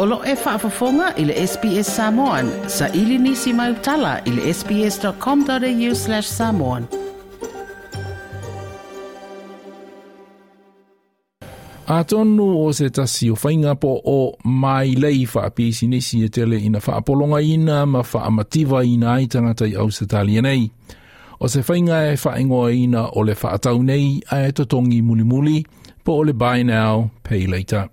Olo e whaafafonga i le SPS Samoan. Sa ili nisi mai utala i le sps.com.au slash samoan. A tonu o se tasi o whainga po o mai lei whaapisi nisi e tele ina whaapolonga ina ma whaamativa ina ai tangata i au se nei. O se whainga e whaingoa ina o le whaatau nei a e totongi muli muli po o le buy now, pay later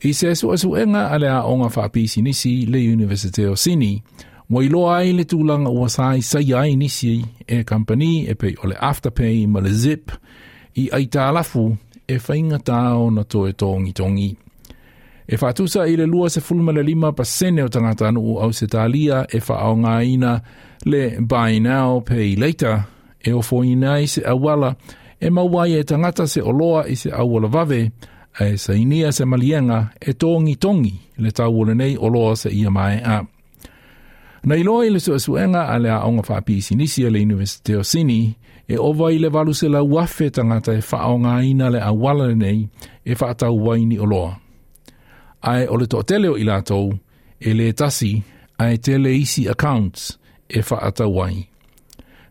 i se su su enga ale a onga fa pisi nisi le Universite o Sini. Mo i loa ai le tūlanga ua sai sai ai nisi e company e pei ole afterpay ma le zip i aita alafu e whainga tāo na to e tōngi tōngi. E whātusa i le lua se fulma le lima pa sene o tangata anu u au se tālia e whaao ngā ina le buy now pay later e o fōina i se awala e mawai e tangata se oloa i se awala vave e sa inia se malienga e tōngi tōngi le tau ole nei o loa se ia mai a. Na iloa i le sua suenga a le a onga wha pisi nisi le Universite o Sini, e owa i le walu se la wafe tangata e wha ina le a wala le nei e wha atau waini o loa. Ai o le tō teleo i lātou, e le tasi, ai tele isi accounts e wha atau wai.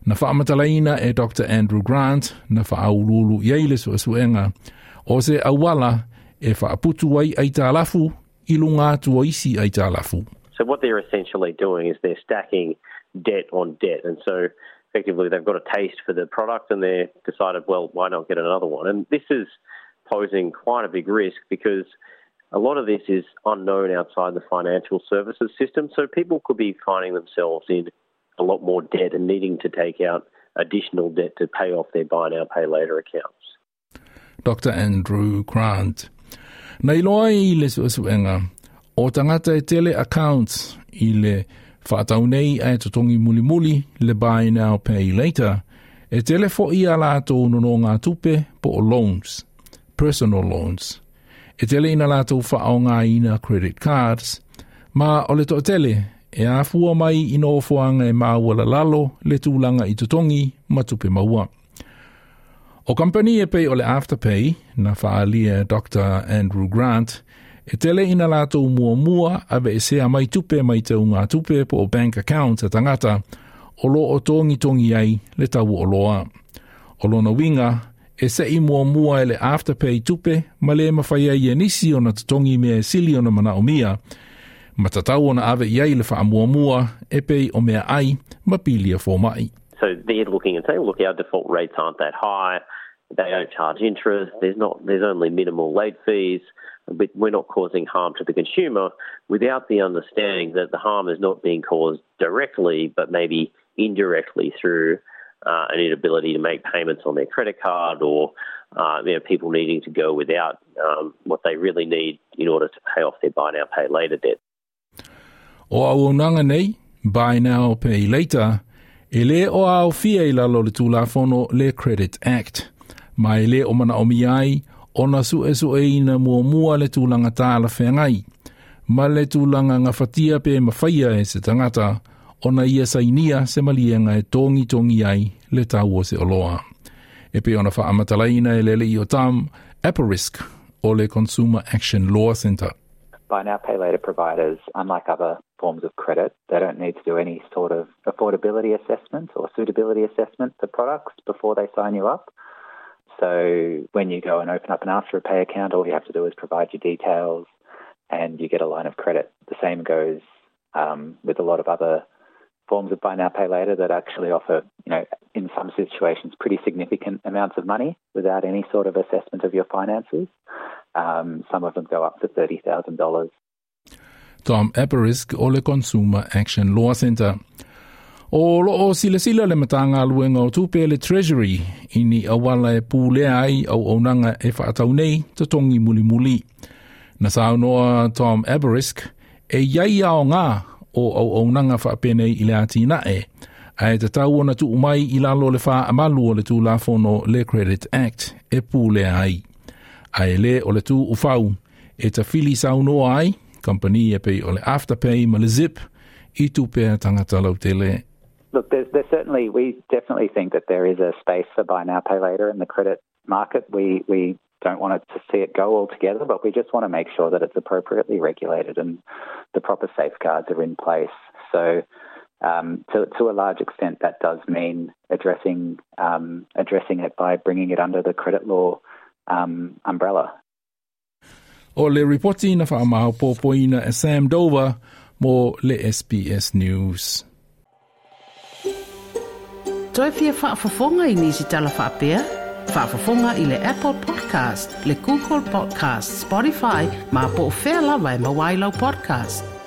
Na wha amatalaina e Dr. Andrew Grant, na wha aululu iei le sua suenga, e O se awala e whaaputu ai ai tālafu i lunga isi ai tālafu. So what they're essentially doing is they're stacking debt on debt. And so effectively they've got a taste for the product and they've decided, well, why not get another one? And this is posing quite a big risk because a lot of this is unknown outside the financial services system. So people could be finding themselves in a lot more debt and needing to take out additional debt to pay off their buy now, pay later accounts. Dr. Andrew Grant. Nei loa i le suasuenga, o tangata e tele accounts i le whātau nei a e tutongi muli muli le buy now pay later, e tele fo i ala ato unono ngā tupe po o loans, personal loans. E tele ina lato whaau ngā ina credit cards, ma o le to tele e afua mai ino fuanga e māua la lalo le tūlanga i tutongi ma tupe maua. O company e pei o Afterpay, na whaalia Dr. Andrew Grant, e tele ina lātou mua mua a e sea mai tupe mai te unga tupe po o bank account a e tangata, o lo o tōngi tōngi ai le tau o loa. O lo na winga, e se i mua mua e le Afterpay tupe, ma le mawhaia i e nisi o na tōngi mea e sili o na mana o mia, ma tatau o na ave i ai le wha mua mua e pei o mea ai ma pilia fō mai. So they're looking and saying, look, our default rates aren't that high. They don't charge interest. There's not. There's only minimal late fees. But we're not causing harm to the consumer without the understanding that the harm is not being caused directly, but maybe indirectly through uh, an inability to make payments on their credit card or uh, you know, people needing to go without um, what they really need in order to pay off their buy now, pay later debt. O au nanga nei, buy now, pay later, e le o au fia i lalo le tūlafono le Credit Act. mai le o mana o mi ai, ona su e su e ina mua mua le tūlanga tāla whengai, ma le tūlanga ngafatia pe mawhaia e se tangata, ona ia sainia se malienga e tongi tongi ai le tau o se oloa. E pe ona whaamatalaina e lele i o tam, Apparisk, o le Consumer Action Law Center. By now, pay later providers, unlike other forms of credit, they don't need to do any sort of affordability assessment or suitability assessment for products before they sign you up. So when you go and open up an Afterpay account, all you have to do is provide your details and you get a line of credit. The same goes um, with a lot of other forms of buy now pay later that actually offer, you know, in some situations, pretty significant amounts of money without any sort of assessment of your finances. Um, some of them go up to thirty thousand dollars. Tom Apperisk, Ole Consumer Action Law Center. O lo o sila sila le matanga luenga o tupe le Treasury i ni awala e pūlea ai au aunanga e whaatau nei ta tongi muli muli. Na sāu noa Tom Aberisk e iai ao ngā o au aunanga whaapene i le ati nae a e te tau ona tu umai i lalo le wha amalu o le tū lafono le Credit Act e pūlea ai. A e le o le tū ufau e ta fili sāu noa ai, company e pei o le Afterpay ma le Zip, i tupea tangata lau tele Look, there's, there's certainly, we definitely think that there is a space for buy now, pay later in the credit market. We, we don't want it to see it go altogether, but we just want to make sure that it's appropriately regulated and the proper safeguards are in place. So, um, to, to a large extent, that does mean addressing um, addressing it by bringing it under the credit law um, umbrella. O le reportina wha Sam Dover more le SBS News. toi pia whaafafonga i nisi telefoon pia. Whaafafonga i le Apple Podcast, le Google Podcast, Spotify, ma po o whea lawa e podcast.